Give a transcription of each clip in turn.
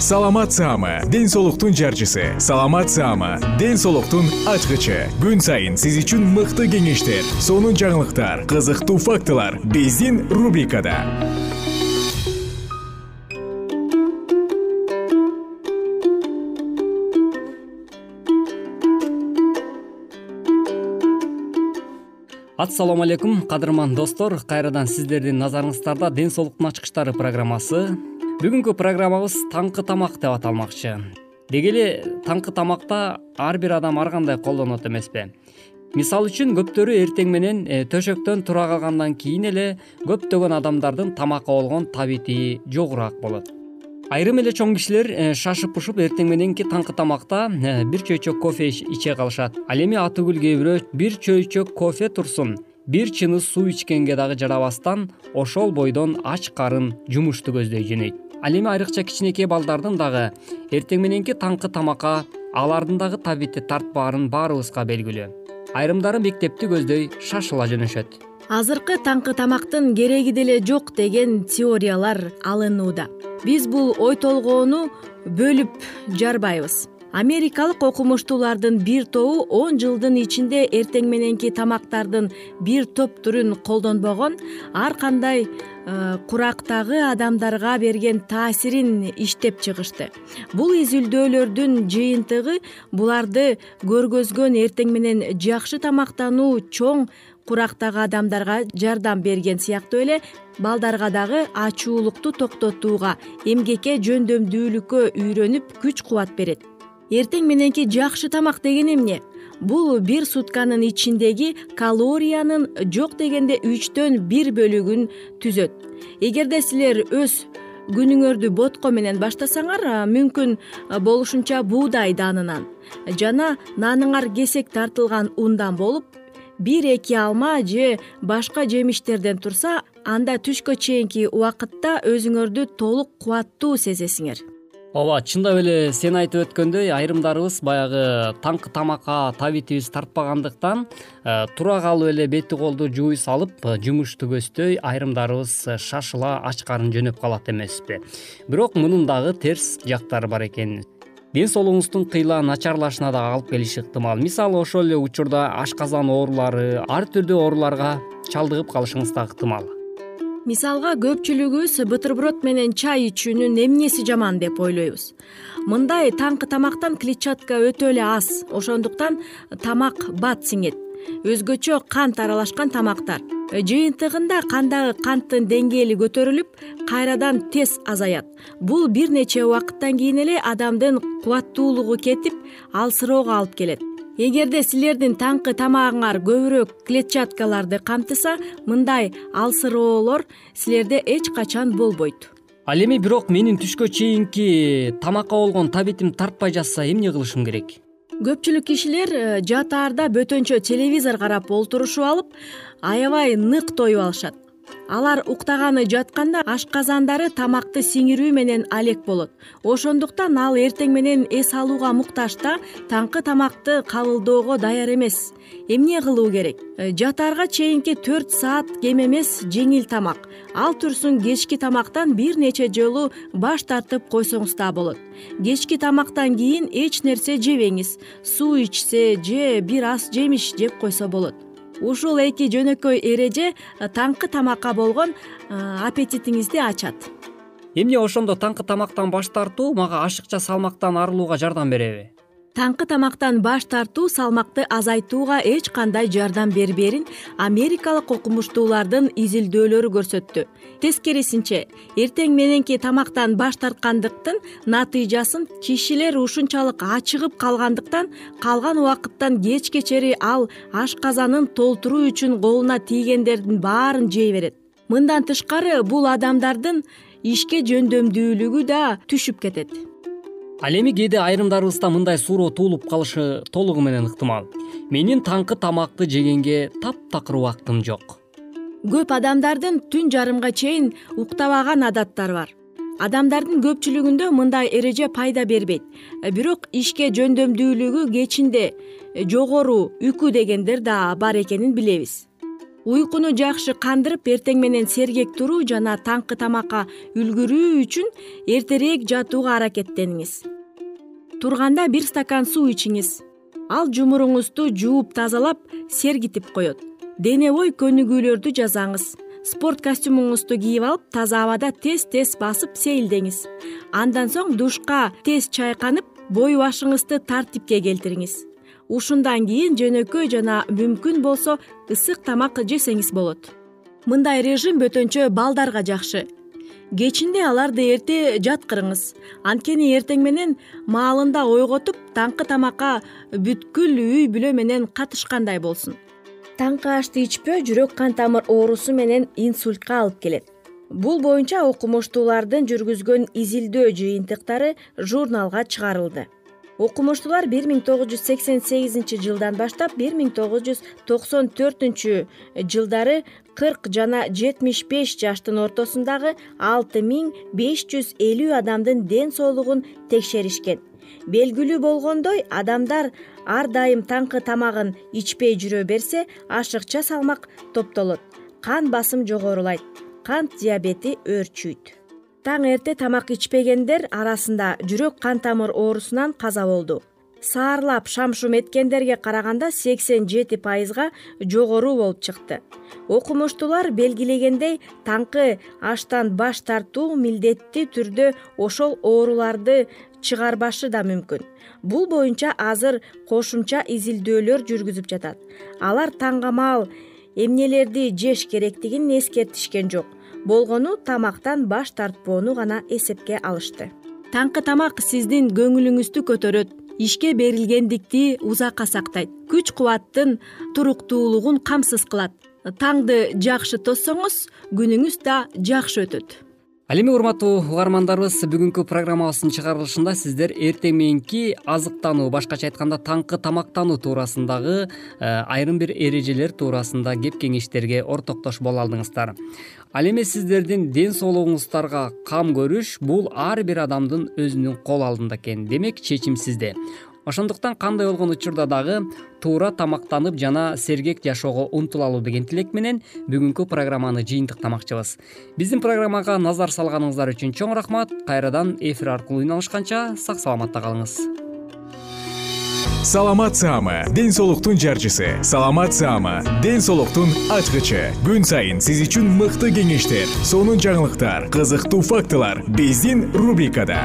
саламат саама ден соолуктун жарчысы. Саламат саама ден соолуктун ачкычы. Күн сайын сиз үчүн мыкты кеңештер сонун жаңылыктар кызыктуу фактылар биздин рубрикада. Ассалому алейкум кадырман достор. Кайрадан сиздердин назарыңыздарда ден соолуктун ачкычтары программасы бүгүнкү программабыз таңкы тамак деп аталмакчы. Деги эле таңкы тамакта ар бир адам ар кандай колдонот эмеспи мисалы үчүн көптөрү эртең менен э, төшөктөн тура калгандан кийин эле көптөгөн адамдардын тамакка болгон табити жогураак болот. Айрым эле чоң кишилер э, шашып ушуп эртең мененки таңкы тамакта э, бир чөйчөк кофе иче калышат. Ал эми атүгүл кээ бирөө бир чөйчөк кофе турсун. Бир чыны суу ичкенге дагы жарабастан ошол бойдон ач карын жумушту көздөй жөнөйт ал эми айрыкча кичинекей балдардын дагы эртең мененки таңкы тамакка алардын дагы табити тартпаарын баарыбызга белгилүү. Айрымдары мектепти көздөй шашыла жөнөшөт. Азыркы таңкы тамактын кереги деле жок деген теориялар алынууда. Биз бул ой толгоону бөлүп жарбайбыз америкалык окумуштуулардын бир тобу он жылдын ичинде эртең мененки тамактардын бир топ түрүн колдонбогон ар кандай э, курактагы адамдарга берген таасирин иштеп чыгышты. Бул изилдөөлөрдүн жыйынтыгы буларды көргөзгөн эртең менен жакшы тамактануу чоң курактагы адамдарга жардам берген сыяктуу эле балдарга дагы ачуулукту токтотууга эмгекке жөндөмдүүлүккө үйрөнүп күч кубат берет эртең мененки жакшы тамак деген эмне? Бул бир сутканын ичиндеги калориянын жок дегенде үчтөн бир бөлүгүн түзөт. Эгерде силер өз күнүңөрдү ботко менен баштасаңар мүмкүн болушунча буудай даанынан жана наныңар кесек тартылган ундан болуп бир эки алма же башка жемиштерден турса анда түшкө чейинки убакытта өзүңөрдү толук кубаттуу сезесиңер ооба чындап эле сен айтып өткөндөй айрымдарыбыз баягы таңкы тамакка табитибиз тартпагандыктан э, тура калып эле бети колду жууй салып э, жумушту көздөй айрымдарыбыз э, шашыла ач карын жөнөп калат эмеспи. Бирок мунун дагы терс жактары бар экен. Ден соолугуңуздун кыйла начарлашына дагы алып келиши ыктымал. Мисалы ошол эле учурда ашказан оорулары ар түрдүү ооруларга чалдыгып калышыңыз дагы ыктымал мисалга көпчүлүгүбүз бутерброд менен чай ичүүнүн эмнеси жаман деп ойлойбуз. Мындай таңкы тамактан клетчатка өтө эле аз ошондуктан тамак бат сиңет. Өзгөчө кант аралашкан тамактар. Жыйынтыгында кандагы канттын деңгээли көтөрүлүп кайрадан тез азаят. Бул бир нече убакыттан кийин эле адамдын кубаттуулугу кетип алсыроого алып келет эгерде силердин таңкы тамагыңар көбүрөөк клетчаткаларды камтыса мындай алсыроолор силерде эч качан болбойт. Ал эми бирок менин түшкө чейинки тамакка болгон табитим тартпай жатса эмне кылышым керек? Көпчүлүк кишилер э, жатаарда бөтөнчө телевизор карап олтурушуп алып аябай нык тоюп алышат алар уктаганы жатканда ашказандары тамакты сиңирүү менен алек болот. Ошондуктан ал эртең менен эс алууга муктаж да таңкы тамакты кабылдоого даяр эмес. Эмне кылуу керек? Э, жатаарга чейинки төрт саат кем эмес жеңил тамак. Ал турсун кечки тамактан бир нече жолу баш тартып койсоңуз да болот. Кечки тамактан кийин эч нерсе жебеңиз. Суу ичсе же бир аз жемиш жеп койсо болот ушул эки жөнөкөй эреже э, таңкы тамакка болгон э, аппетитиңизди ачат. Эмне ошондо таңкы тамактан баш тартуу мага ашыкча салмактан арылууга жардам береби таңкы тамактан баш тартуу салмакты азайтууга эч кандай жардам бербээрин америкалык окумуштуулардын изилдөөлөрү көрсөттү. Тескерисинче эртең мененки тамактан баш тарткандыктын натыйжасын кишилер ушунчалык ачыгып калгандыктан калган убакыттан кечке чейин ал ашказанын толтуруу үчүн колуна тийгендердин баарын жей берет. Мындан тышкары бул адамдардын ишке жөндөмдүүлүгү да түшүп кетет ал эми кээде айрымдарыбызда мындай суроо туулуп калышы толугу менен ыктымал. Менин таңкы тамакты жегенге таптакыр убактым жок. Көп адамдардын түн жарымга чейин уктабаган адаттары бар. Адамдардын көпчүлүгүндө мындай эреже пайда бербейт. Бирок ишке жөндөмдүүлүгү кечинде жогору үкү дегендер да бар экенин билебиз уйкуну жакшы кандырып эртең менен сергек туруу жана таңкы тамакка үлгүрүү үчүн эртерээк жатууга аракеттениңиз. Турганда бир стакан суу ичиңиз. Ал жумуруңузду жууп тазалап сергитип коет. Дене бой көнүгүүлөрдү жасаңыз. Спорт костюмуңузду кийип алып таза абада тез тез басып сейилдеңиз. Андан соң душка тез чайканып бой башыңызды тартипке келтириңиз ушундан кийин жөнөкөй жана мүмкүн болсо ысык тамак жесеңиз болот. Мындай режим бөтөнчө балдарга жакшы. Кечинде аларды эрте жаткырыңыз. Анткени эртең менен маалында ойготуп таңкы тамакка бүткүл үй бүлө менен катышкандай болсун. Таңкы ашты ичпөө жүрөк кан тамыр оорусу менен инсультка алып келет. Бул боюнча окумуштуулардын жүргүзгөн изилдөө жыйынтыктары журналга чыгарылды окумуштуулар бир миң тогуз жүз сексен сегизинчи жылдан баштап бир миң тогуз жүз токсон төртүнчү жылдары кырк жана жетимиш беш жаштын ортосундагы алты миң беш жүз элүү адамдын ден соолугун текшеришкен. Белгилүү болгондой адамдар ар дайым таңкы тамагын ичпей жүрө берсе ашыкча салмак топтолот. Кан басым жогорулайт. Кант диабети өөрчүйт таң эрте тамак ичпегендер арасында жүрөк кан тамыр оорусунан каза болду. Саарлап шам шум эткендерге караганда сексен жети пайызга жогору болуп чыкты. Окумуштуулар белгилегендей таңкы аштан баш тартуу милдеттүү түрдө ошол ооруларды чыгарбашы да мүмкүн. Бул боюнча азыр кошумча изилдөөлөр жүргүзүп жатат. Алар таңга маал эмнелерди жеш керектигин эскертишкен жок болгону тамактан баш тартпоону гана эсепке алышты. Таңкы тамак сиздин көңүлүңүздү көтөрөт. Ишке берилгендикти узакка сактайт. Күч кубаттын туруктуулугун камсыз кылат. Таңды жакшы тоссоңуз күнүңүз да жакшы өтөт ал эми урматтуу угармандарыбыз бүгүнкү программабыздын чыгарылышында сиздер эртең мененки азыктануу башкача айтканда таңкы тамактануу туурасындагы э, айрым бир эрежелер туурасында кеп кеңештерге ортоктош боло алдыңыздар. Ал эми сиздердин ден соолугуңуздарга кам көрүш бул ар бир адамдын өзүнүн кол алдында экен. Демек чечим сизде ошондуктан кандай болгон учурда дагы туура тамактанып жана сергек жашоого умтулалу деген тилек менен бүгүнкү программаны жыйынтыктамакчыбыз. Биздин программага назар салганыңыздар үчүн чоң рахмат. Кайрадан эфир аркылуу үн алышканча сак саламатта калыңыз. Саламат саама ден соолуктун жарчысы. Саламат саама ден соолуктун ачкычы. Күн сайын сиз үчүн мыкты кеңештер сонун жаңылыктар кызыктуу фактылар. Биздин рубрикада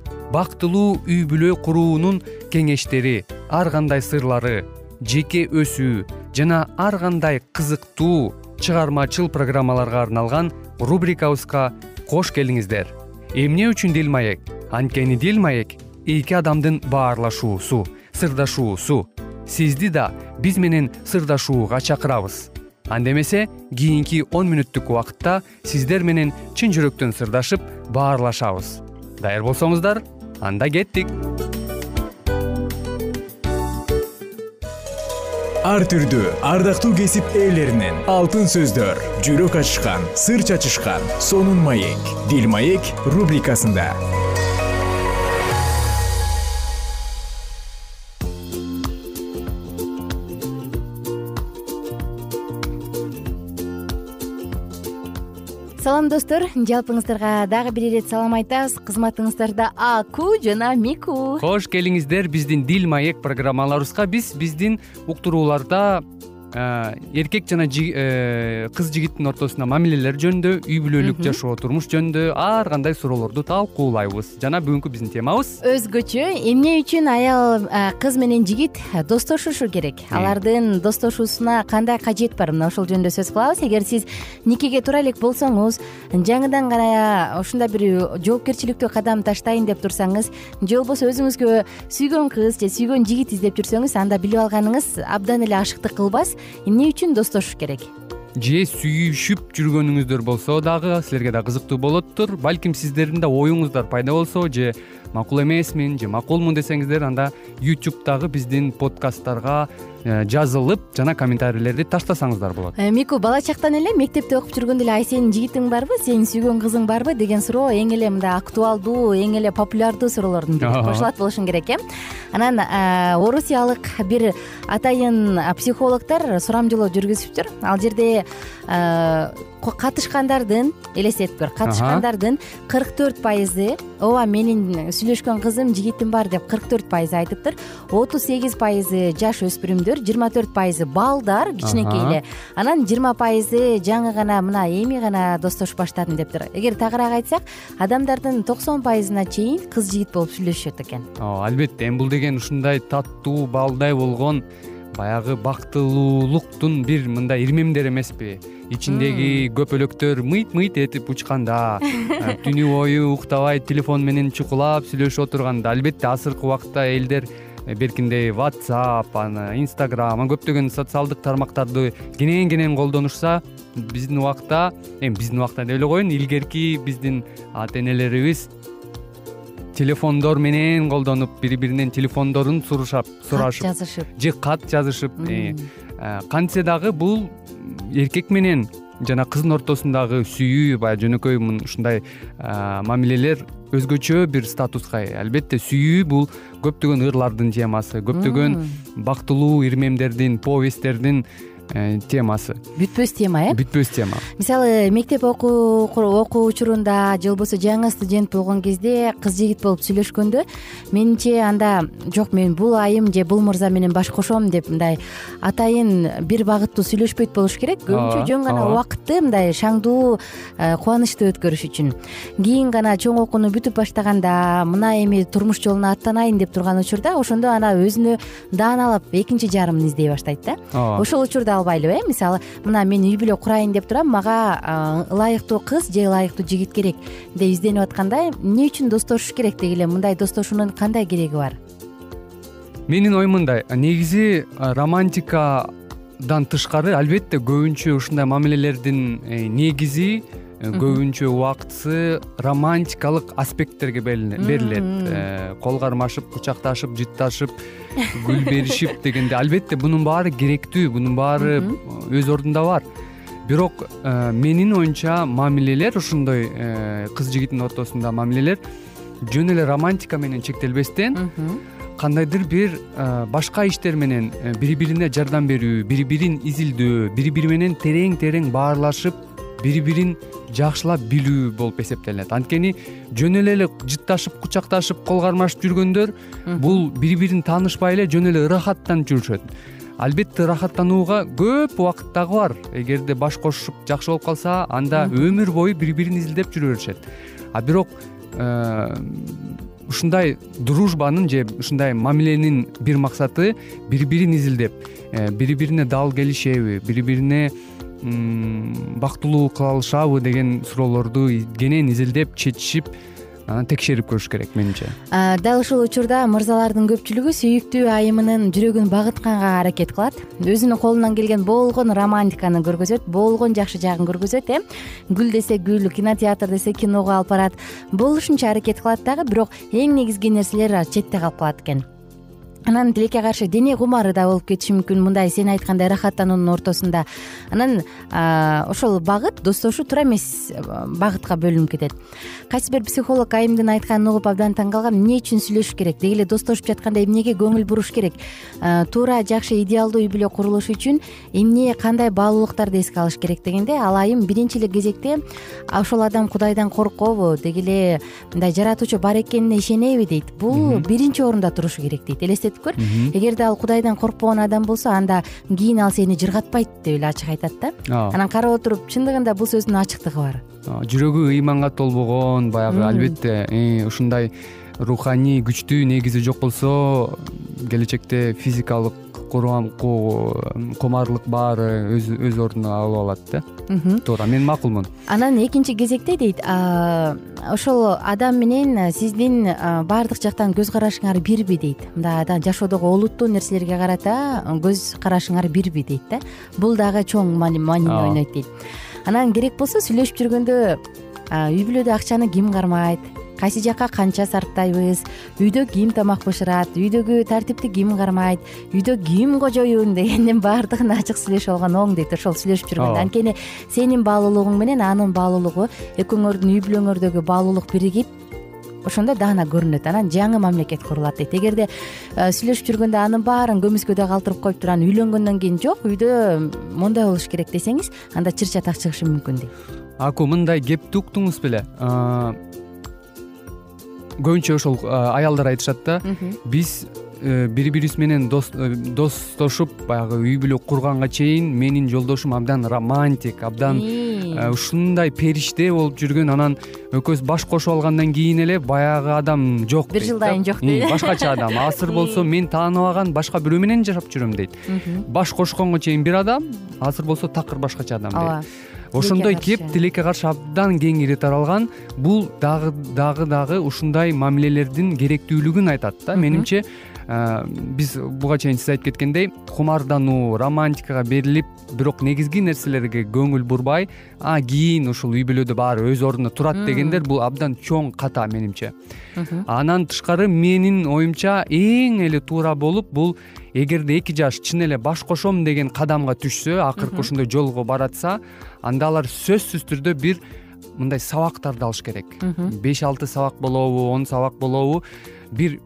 бактылуу үй бүлө куруунун кеңештери ар кандай сырлары жеке өсүү жана ар кандай кызыктуу чыгармачыл программаларга арналган рубрикабызга кош келиңиздер. Эмне үчүн дил маек? Анткени дил маек эки адамдын баарлашуусу сырдашуусу. Сизди да биз менен сырдашууга чакырабыз. Анда эмесе кийинки он мүнөттүк убакытта сиздер менен чын жүрөктөн сырдашып баарлашабыз. Даяр болсоңуздар анда кеттик. Ар түрдүү ардактуу кесип ээлеринен алтын сөздөр жүрөк ачышкан сыр чачышкан сонун маек дил маек рубрикасында салам достор. Жалпыңыздарга дагы бир ирет салам айтабыз. Кызматыңыздарда аку жана мику. Кош келиңиздер. Биздин дил маек программаларыбызга биз биздин уктурууларда эркек жана э, кыз жигиттин ортосунда мамилелер жөнүндө үй бүлөлүк жашоо турмуш жөнүндө ар кандай суроолорду талкуулайбыз. Жана бүгүнкү биздин темабыз? Өзгөчө эмне үчүн аял кыз менен жигит достошушу керек? Алардын достошуусуна кандай кажет бар? Мына ошол жөнүндө сөз кылабыз. Эгер сиз никеге туура элек болсоңуз жаңыдан гана ушундай бир жоопкерчиликтүү кадам таштайын деп турсаңыз же болбосо өзүңүзгө сүйгөн кыз же сүйгөн жигит издеп жүрсөңүз анда билип алганыңыз абдан эле ашыктык кылбас эмне үчүн достошуш керек? Же сүйүшүп жүргөнүңүздөр болсо дагы силерге да кызыктуу болоттур. Балким сиздердин да оюңуздар пайда болсо же макул эмесмин же макулмун десеңиздер анда ютубтагы биздин подкасттарга жазылып жана комментарийлерди таштасаңыздар болот. Э, мику бала чактан эле мектепте окуп жүргөндө эле ай сенин жигитиң барбы? Сенин сүйгөн кызың барбы? Деген суроо эң эле мындай актуалдуу эң эле популярдуу суроолордун бири кошулат болушуң керек э? Анан э, орусиялык бир атайын психологдор сурамжылоо жүргүзүптүр. Ал жерде катышкандардын элестетип көр катышкандардын кырк төрт пайызы ооба менин сүйлөшкөн кызым жигитим бар деп кырк төрт пайызы айтыптыр отуз сегиз пайызы жаш өспүрүмдөр жыйырма төрт пайызы балдар кичинекей эле. Анан жыйырма пайызы жаңы гана мына эми гана достошуп баштадым дептир эгер тагыраак айтсак адамдардын токсон пайызына чейин кыз жигит болуп сүйлөшөт экен. Ооба албетте эми бул деген ушундай таттуу балдай болгон баягы бактылуулуктун бир мындай ирмемдери эмеспи. Ичиндеги көпөлөктөр мыйт мыйт этип учканда түнү бою уктабай телефон менен чукулап сүйлөшүп отурганда. Албетте азыркы убакытта элдер э, беркиндей whatsapp аны instagram анан көптөгөн социалдык тармактарды кенен кенен колдонушса биздин убакта эми биздин убакта деп эле коеюн илгерки биздин ата энелерибиз телефондор менен колдонуп бири биринен телефондорун сурушап сурашып жазышып. же кат жазышып э, кантсе дагы бул эркек менен жана кыздын ортосундагы сүйүү баягы жөнөкөй ушундай мамилелер өзгөчө бир статуска ээ албетте сүйүү бул көптөгөн ырлардын темасы көптөгөн бактылуу ирмемдердин повестьтердин Э, темасы. Бүтпөс тема э? Бүтпөс тема. Мисалы мектеп окуу учурунда же болбосо жаңы студент болгон кезде кыз жигит болуп сүйлөшкөндө менимче анда жок мен бул айым же бул мырза менен баш кошом деп мындай атайын бир багыттуу сүйлөшпөйт болуш керек. Көбүнчө жөн гана убакытты мындай шаңдуу э, кубанычтуу өткөрүш үчүн. Кийин гана чоң окууну бүтүп баштаганда мына эми турмуш жолуна аттанайын деп турган учурда ошондо ана өзүнө дааналап экинчи жарымын издей баштайт да. Ошол учурда албайлыбы э? Мисалы мына мен үй бүлө курайын деп турам мага ылайыктуу кыз же ылайыктуу жигит керек деп изденип атканда эмне үчүн достошуш керек? деги эле мындай достошуунун кандай кереги бар? Менин оюм мындай. Негизи романтикадан тышкары албетте көбүнчө ушундай мамилелердин э, негизи көбүнчө убактысы романтикалык аспекттерге берилет. Э, кол кармашып кучакташып жытташып гүл беришип дегенде албетте бунун баары керектүү бунун баары өз ордунда бар. Бирок э, менин оюмча мамилелер ушондой кыз жигиттин ортосунда мамилелер жөн эле романтика менен чектелбестен кандайдыр бир башка иштер менен бири бирине жардам берүү бири бирин изилдөө бири бири менен терең терең баарлашып бири бирин жакшылап билүү болуп эсептелинет. Анткени жөн эле жытташып кучакташып кол кармашып жүргөндөр бул бири бирин таанышпай эле жөн эле ырахаттанып жүрүшөт. Албетте ырахаттанууга көп убакыт дагы бар. Эгерде баш кошушуп жакшы болуп калса анда өмүр бою бири бирин изилдеп жүрө беришет а бирок э, ушундай дружбанын же ушундай мамиленин бир максаты бири бирин изилдеп э, бири бирине дал келишеби бири бирине бактылуу кыла алышабы деген суроолорду кенен изилдеп чечишип анан текшерип көрүш керек менимче. Дал ушул учурда мырзалардын көпчүлүгү сүйүктүү айымынын жүрөгүн багытканга аракет кылат. Өзүнүн колунан келген болгон романтиканы көргөзөт болгон жакшы жагын көргөзөт э? Гүл десе гүл кинотеатр десе киного алып барат. Болушунча аракет кылат дагы бирок эң негизги нерселер четте калып калат экен анан тилекке каршы дене кумары да болуп кетиши мүмкүн. Мындай сен айткандай ырахаттануунун ортосунда. Анан ошол багыт достошуу туура эмес багытка бөлүнүп кетет. Кайсы бир психолог айымдын айтканын угуп абдан таң калгам эмне үчүн сүйлөшүш керек? Деги эле достошуп жатканда эмнеге көңүл буруш керек? Туура жакшы идеалдуу үй бүлө курулушу үчүн эмне кандай баалуулуктарды эске алыш керек дегенде ал айым биринчи эле кезекте ошол адам кудайдан коркобу деги эле мындай жаратуучу бар экенине ишенеби дейт. Бул биринчи орунда турушу керек дейт. Элестетип көр эгерде ал кудайдан коркпогон адам болсо анда кийин ал сени жыргатпайт деп эле ачык айтат да. Анан карап отуруп чындыгында бул сөздүн ачыктыгы бар. Жүрөгү ыйманга толбогон баягы албетте э, ушундай руханий күчтүү негизи жок болсо келечекте физикалык кумарлык баары өз ордун алып алат да. Туура мен макулмун. Анан экинчи кезекте дейт ошол адам менен сиздин баардык жактан көз карашыңар бирби дейт. Мындай жашоодогу олуттуу нерселерге карата көз карашыңар бирби дейт да. Бул дагы чоң маанини ойнойт дейт. Анан керек болсо сүйлөшүп жүргөндө үй бүлөдө акчаны ким кармайт кайсы жака канча сарптайбыз? Үйдө ким тамак бышырат үйдөгү тартипти ким кармайт? Үйдө ким кожоюн дегендин баардыгын ачык сүйлөшүп алган оң дейт ошол сүйлөшүп жүргөндө анткени сенин баалуулугуң менен анын баалуулугу экөөңөрдүн үй бүлөңөрдөгү баалуулук биригип ошондо даана көрүнөт. Анан жаңы мамлекет курулат дейт. Эгерде сүйлөшүп жүргөндө анын баарын көмүскөдө калтырып коюптуруп анан үйлөнгөндөн кийин жок үйдө моундай болуш керек десеңиз анда чыр чатак чыгышы мүмкүн дейт. Аку мындай кепти уктуңуз беле көбүнчө ошол аялдар айтышат да биз э, бири бирибиз менен э, достошуп баягы үй бүлө курганга чейин менин жолдошум абдан романтик абдан э, ушундай периште болуп жүргөн анан экөөбүз баш кошуп алгандан кийин эле баягы адам жок бир жылдайын жок дейт. башкача адам азыр болсо мен тааныбаган башка бирөө менен жашап жүрөм дейт. Баш кошконго чейин бир адам азыр болсо такыр башкача адам дейт ошондой кеп тилекке каршы абдан кеңири таралган бул дагы дагы дагы ушундай мамилелердин керектүүлүгүн айтат да. Менимче биз буга чейин сиз айтып кеткендей кумардануу романтикага берилип бирок негизги нерселерге көңүл бурбай а кийин ушул үй бүлөдө баары өз ордуна турат дегендер бул абдан чоң ката менимче. Андан тышкары менин оюмча эң эле туура болуп бул эгерде эки жаш чын эле баш кошом деген кадамга түшсө акыркы ушундай жолго баратса анда алар сөзсүз түрдө бир мындай сабактарды алыш керек. Беш алты сабак болобу он сабак болобу бир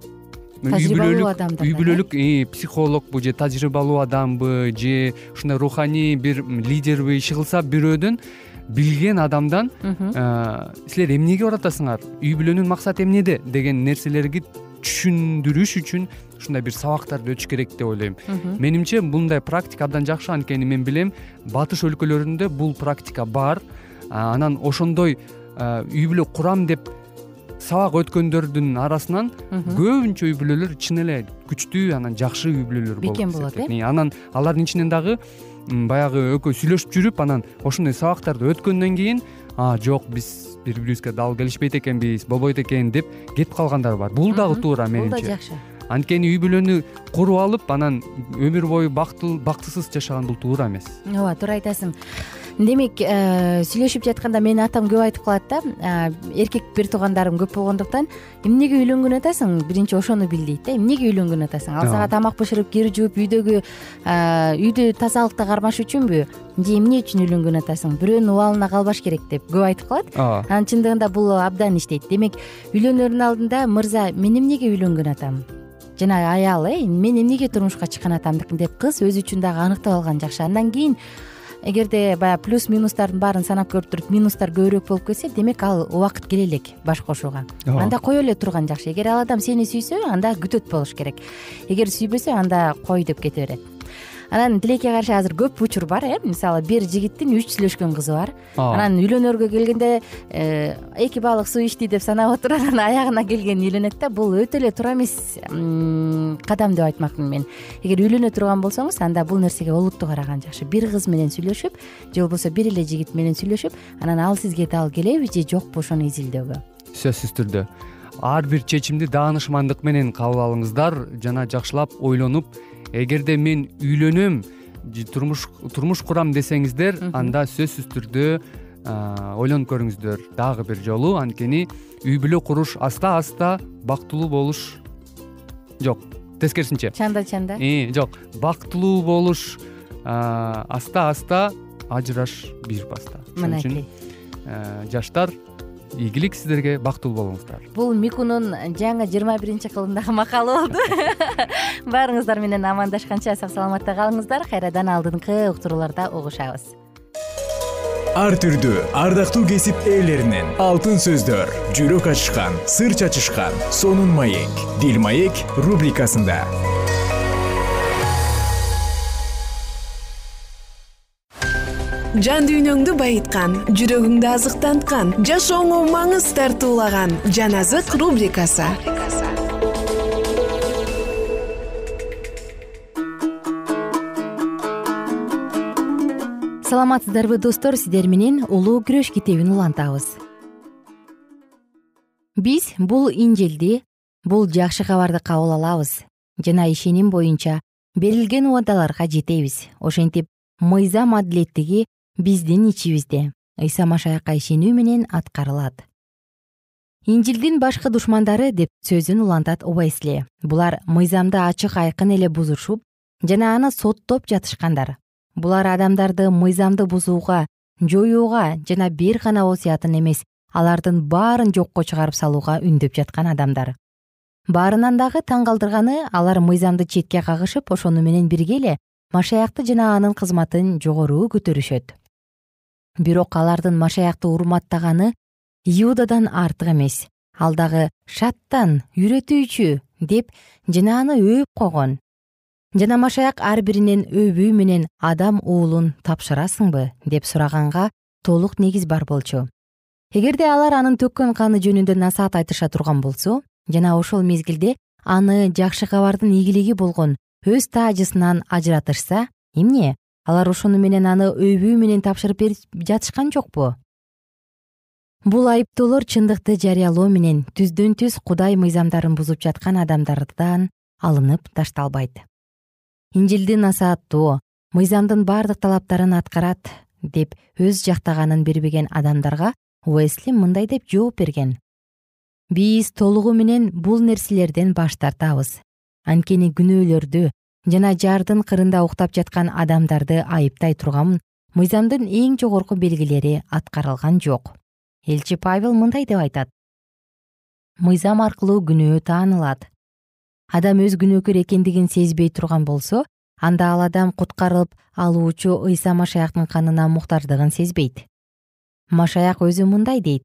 тажрыйбалуу адамдар үй бүлөлүк психологбу же тажрыйбалуу адамбы же ушундай руханий бир лидерби иши кылса бирөөдөн билген адамдан силер эмнеге барып атасыңар үй бүлөнүн максаты эмнеде? деген нерселерди түшүндүрүш үчүн ушундай бир сабактарды өтүш керек деп ойлойм. Менимче мындай практика абдан жакшы анткени мен билем. Батыш өлкөлөрүндө бул практика бар. Анан ошондой үй бүлө курам деп сабак өткөндөрдүн арасынан көбүнчө үй бүлөлөр чын эле күчтүү анан жакшы үй бүлөлөр болуп бекен болот э? Анан алардын ичинен дагы баягы экөө сүйлөшүп жүрүп анан ошондой сабактарды өткөндөн кийин жок биз бири бирибизге дал келишпейт экенбиз болбойт экен деп кетип калгандар бар. Бул дагы туура менимче бул да жакшы анткени үй бүлөнү куруп алып анан өмүр бою бактысыз жашаган бул туура эмес. Ооба туура айтасың. Демек э, сүйлөшүп жатканда менин атам көп айтып калат да. Э, эркек бир туугандарым көп болгондуктан эмнеге үйлөнгөн атасың? Биринчи ошону бил дейт да. Эмнеге үйлөнгөн атасың? Ал сага тамак бышырып кир жууп үйдөгү э, үйдү тазалыкта кармаш үчүнбү? Же эмне үчүн үйлөнгөн атасың? Бирөөнүн убалына калбаш керек деп көп айтып калат. Ооба. Анан чындыгында бул абдан иштейт. Демек үйлөнөрдүн алдында мырза мен эмнеге үйлөнгөн атам жана аял э? Мен эмнеге турмушка чыккан атам деп кыз өзү үчүн дагы аныктап алган жакшы. Андан кийин эгерде баягы плюс минустардын баарын санап көрүп туруп минустар көбүрөөк болуп кетсе демек ал убакыт келе элек баш кошууга анда кое эле турган жакшы. Эгер ал адам сени сүйсө анда күтөт болуш керек. Эгер сүйбөсө анда кой деп кете берет анан тилекке каршы азыр көп учур бар э? Мисалы бир жигиттин үч сүйлөшкөн кызы бар. Анан үйлөнөргө келгенде э, эки балык суу ичти деп санап отуруп анан аягына келген үйлөнөт да бул өтө эле туура эмес кадам деп айтмакмын мен. Эгер үйлөнө турган болсоңуз анда бул нерсеге олуттуу караган жакшы. Бир кыз менен сүйлөшүп же болбосо бир эле жигит менен сүйлөшүп анан ал сизге дал келеби же жокпу ошону изилдөөгө? Сөзсүз түрдө. Ар бир чечимди даанышмандык менен кабыл алыңыздар жана жакшылап ойлонуп эгерде мен үйлөнөм турмуш турмуш курам десеңиздер анда сөзсүз түрдө ойлонуп көрүңүздөр. Дагы бир жолу анткени үй бүлө куруш аста аста бактылуу болуш жок. Тескерисинче. Чанда чанда. Жок. Бактылуу болуш аста аста ажыраш бир баста үчүн жаштар ийгилик сиздерге бактылуу болуңуздар. Бул микунун жаңы жыйырма биринчи кылымдагы макалы болду. Баарыңыздар менен амандашканча сак саламатта калыңыздар. Кайрадан алдыңкы уктурууларда угушабыз. Ар түрдүү ардактуу кесип ээлеринен алтын сөздөр жүрөк ачышкан сыр чачышкан сонун маек дил маек рубрикасында жан дүйнөңдү байыткан жүрөгүңдү азыктанткан жашооңо маңыз тартуулаган жан азык рубрикасы. Саламатсыздарбы достор. Сиздер менен улуу күрөш китебин улантабыз. Биз бул инжилди бул жакшы кабарды кабыл алабыз. Жана ишеним боюнча берилген убадаларга жетебиз. Ошентип мыйзам адилеттиги биздин ичибизде. Ыйса машаякка ишенүү менен аткарылат. Инжилдин башкы душмандары деп сөзүн улантат убайсле булар мыйзамды ачык айкын эле бузушуп жана аны соттоп жатышкандар. Булар адамдарды мыйзамды бузууга жоюуга жана бир гана осуятын эмес алардын баарын жокко чыгарып салууга үндөп жаткан адамдар. Баарынан дагы таң калтырганы алар мыйзамды четке кагышып ошону менен бирге эле машаякты жана анын кызматын жогору көтөрүшөт бирок алардын машаякты урматтаганы иудадан артык эмес. Ал дагы шаттан үйрөтүүчү деп жана аны өөп койгон. Жана машаяк ар биринен өбүү менен адам уулун тапшырасыңбы деп сураганга толук негиз бар болчу. Эгерде алар анын төккөн каны жөнүндө насаат айтыша турган болсо жана ошол мезгилде аны жакшы кабардын ийгилиги болгон өз таажысынан ажыратышса эмне алар ошону менен аны өбүү менен тапшырып берип жатышкан жокпу. Бул айыптоолор чындыкты жарыялоо менен түздөн түз кудай мыйзамдарын бузуп жаткан адамдардан алынып ташталбайт. Инжилди насааттоо мыйзамдын бардык талаптарын аткарат деп өз жактаганын бербеген адамдарга уэсли мындай деп жооп берген. Биз толугу менен бул нерселерден баш тартабыз. Анткени күнөөлөрдү жана жардын кырында уктап жаткан адамдарды айыптай турган мыйзамдын эң жогорку белгилери аткарылган жок. Элчи павел мындай деп айтат. Мыйзам аркылуу күнөө таанылат. Адам өз күнөөкөр экендигин сезбей турган болсо анда ал адам куткарылып алуучу ыйса машаяктын канына муктаждыгын сезбейт. Машаяк өзү мындай дейт.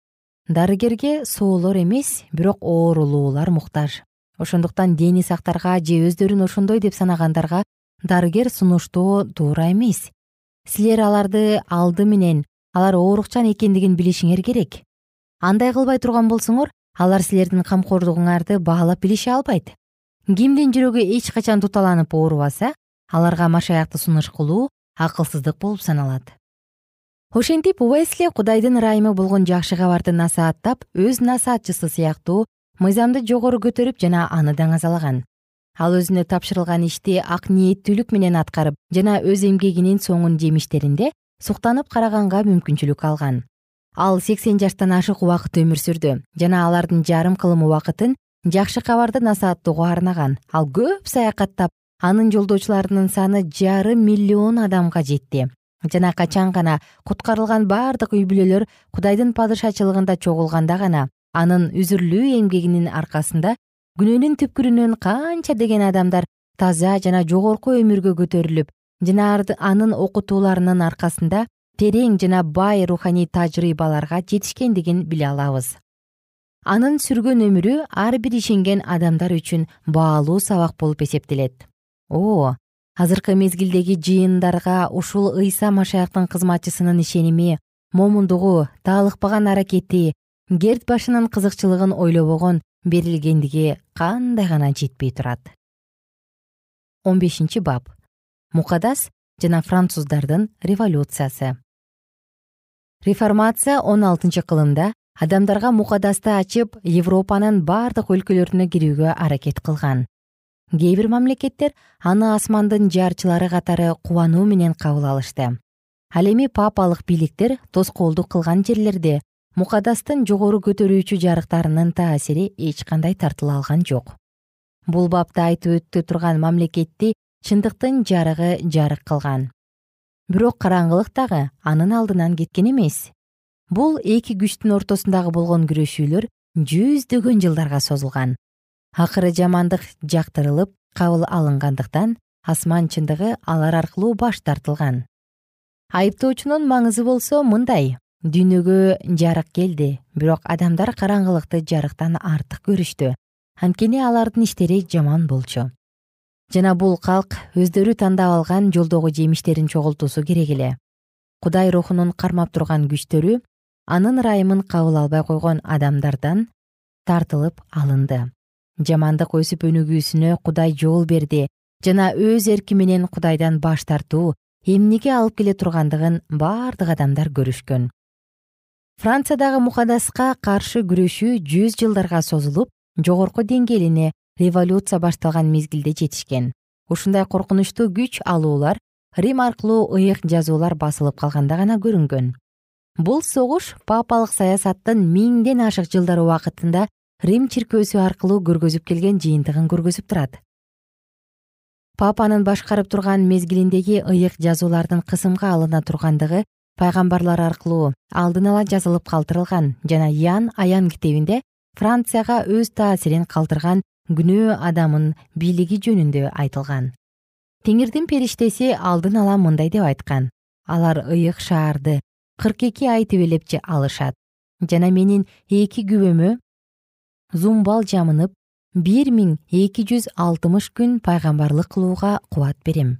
Дарыгерге соолор эмес бирок оорулуулар муктаж ошондуктан дени сактарга же өздөрүн ошондой деп санагандарга дарыгер сунуштоо туура эмес. Силер аларды алды менен алар оорукчан экендигин билишиңер керек. Андай кылбай турган болсоңор алар силердин камкордугуңарды баалап билише албайт. Кимдин жүрөгү эч качан туталанып оорубаса аларга машаякты сунуш кылуу акылсыздык болуп саналат. Ошентип уэсли кудайдын ырайымы болгон жакшы кабарды насааттап өз насаатчысы сыяктуу мыйзамды жогору көтөрүп жана аны даңазалаган ал өзүнө тапшырылган ишти ак ниеттүүлүк менен аткарып жана өз эмгегинин соңун жемиштеринде суктанып караганга мүмкүнчүлүк алган. Ал сексен жаштан ашык убакыт өмүр сүрдү жана алардын жарым кылым убакытын жакшы кабарды насааттоого арнаган. Ал көп саякаттап анын жолдошчуларынын саны жарым миллион адамга жетти. Жана качан гана куткарылган бардык үй бүлөлөр кудайдын падышачылыгында чогулганда гана анын үзүрлүү эмгегинин аркасында күнөөнүн түпкүрүнөн канча деген адамдар таза жана жогорку өмүргө көтөрүлүп жана анын окутууларынын аркасында терең жана бай руханий тажрыйбаларга жетишкендигин биле алабыз. Анын сүргөн өмүрү ар бир ишенген адамдар үчүн баалуу сабак болуп эсептелет. О азыркы мезгилдеги жыйындарга ушул ыйса машаяктын кызматчысынын ишеними момундугу таалыкпаган аракети керт башынын кызыкчылыгын ойлобогон берилгендиги кандай гана жетпей турат. Он бешинчи бап. Мукадас жана француздардын революциясы. Реформация он алтынчы кылымда адамдарга мукадасты ачып европанын бардык өлкөлөрүнө кирүүгө аракет кылган. Кээ бир мамлекеттер аны асмандын жарчылары катары кубануу менен кабыл алышты. Ал эми папалык бийликтер тоскоолдук кылган жерлерде мукадастын жогору көтөрүүчү жарыктарынын таасири эч кандай тартыла алган жок. Бул бапта айтып өтө турган мамлекетти чындыктын жарыгы жарык кылган. Бирок караңгылык дагы анын алдынан кеткен эмес. Бул эки күчтүн ортосундагы болгон күрөшүүлөр жүздөгөн жылдарга созулган. Акыры жамандык жактырылып кабыл алынгандыктан асман чындыгы алар аркылуу баш тартылган. Айыптоочунун маңызы болсо мындай дүйнөгө жарык келди бирок адамдар караңгылыкты жарыктан артык көрүштү. Анткени алардын иштери жаман болчу. Жана бул калк өздөрү тандап алган жолдогу жемиштерин чогултуусу керек эле. Кудай рухунун кармап турган күчтөрү анын ырайымын кабыл албай койгон адамдардан тартылып алынды. Жамандык өсүп өнүгүүсүнө кудай жол берди жана өз эрки менен кудайдан баш тартуу эмнеге алып келе тургандыгын бардык адамдар көрүшкөн франциядагы мукадаска каршы күрөшүү жүз жылдарга созулуп жогорку деңгээлине революция башталган мезгилде жетишкен. Ушундай коркунучтуу күч алуулар рим аркылуу ыйык жазуулар басылып калганда гана көрүнгөн. Бул согуш папалык саясаттын миңден ашык жылдар убакытында рим чиркөөсү аркылуу көргөзүп келген жыйынтыгын көргөзүп турат. Папанын башкарып турган мезгилиндеги ыйык жазуулардын кысымга алына тургандыгы пайгамбарлар аркылуу алдын ала жазылып калтырылган жана ян аян китебинде францияга өз таасирин калтырган күнөө адамын бийлиги жөнүндө айтылган. Теңирдин периштеси алдын ала мындай деп айткан. Алар ыйык шаарды кырк эки ай тебелеп алышат жана менин эки күбөмө зумбал жамынып бир миң эки жүз алтымыш күн пайгамбарлык кылууга кубат берем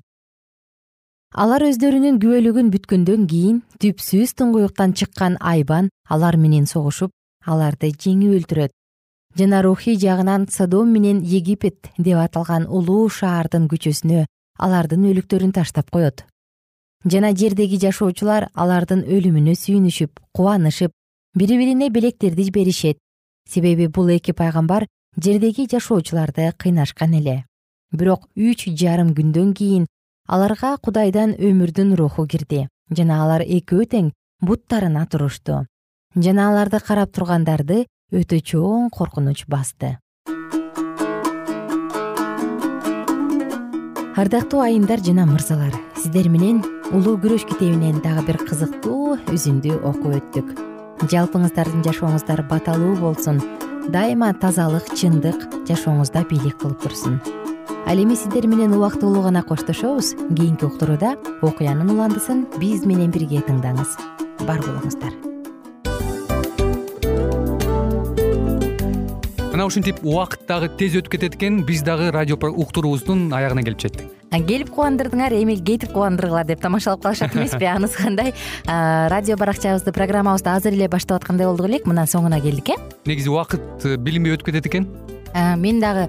алар өздөрүнүн күбөлүгүн бүткөндөн кийин түпсүз туңгуюктан чыккан айбан алар менен согушуп аларды жеңип өлтүрөт. Жана рухий жагынан содом менен египет деп аталган улуу шаардын көчөсүнө алардын өлүктөрүн таштап коет. Жана жердеги жашоочулар алардын өлүмүнө сүйүнүшүп кубанышып бири бирине белектерди беришет. Себеби бул эки пайгамбар жердеги жашоочуларды кыйнашкан эле. Бирок үч жарым күндөн кийин аларга кудайдан өмүрдүн руху кирди жана алар экөө тең буттарына турушту. Жана аларды карап тургандарды өтө чоң коркунуч басты. Ардактуу айымдар жана мырзалар сиздер менен улуу күрөш китебинен дагы бир кызыктуу үзүндү окуп өттүк. Жалпыңыздардын жашооңуздар баталуу болсун дайыма тазалык чындык жашооңузда бийлик кылып турсун ал эми сиздер менен убактылуу гана коштошобуз. Кийинки уктурууда окуянын уландысын биз менен бирге тыңдаңыз. Бар болуңуздар. Мына ушинтип убакыт дагы тез өтүп кетет экен биз дагы радио уктуруубуздун аягына келип жеттик. Келип кубандырдыңар эми кетип кубандыргыла деп тамашалап калышат эмеспи? Анысы кандай? Радио баракчабызды программабызды азыр эле баштап аткандай болдук элек мына соңуна келдик э? Негизи убакыт э, билинбей өтүп кетет экен? Мен дагы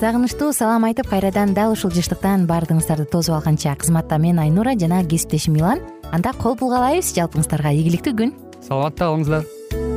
сагынычтуу салам айтып кайрадан дал ушул жыштыктан баардыгыңыздарды тосуп алганча кызматта мен айнура жана кесиптешим милан анда кол булгалайбыз жалпыңыздарга ийгиликтүү күн. Саламатта калыңыздар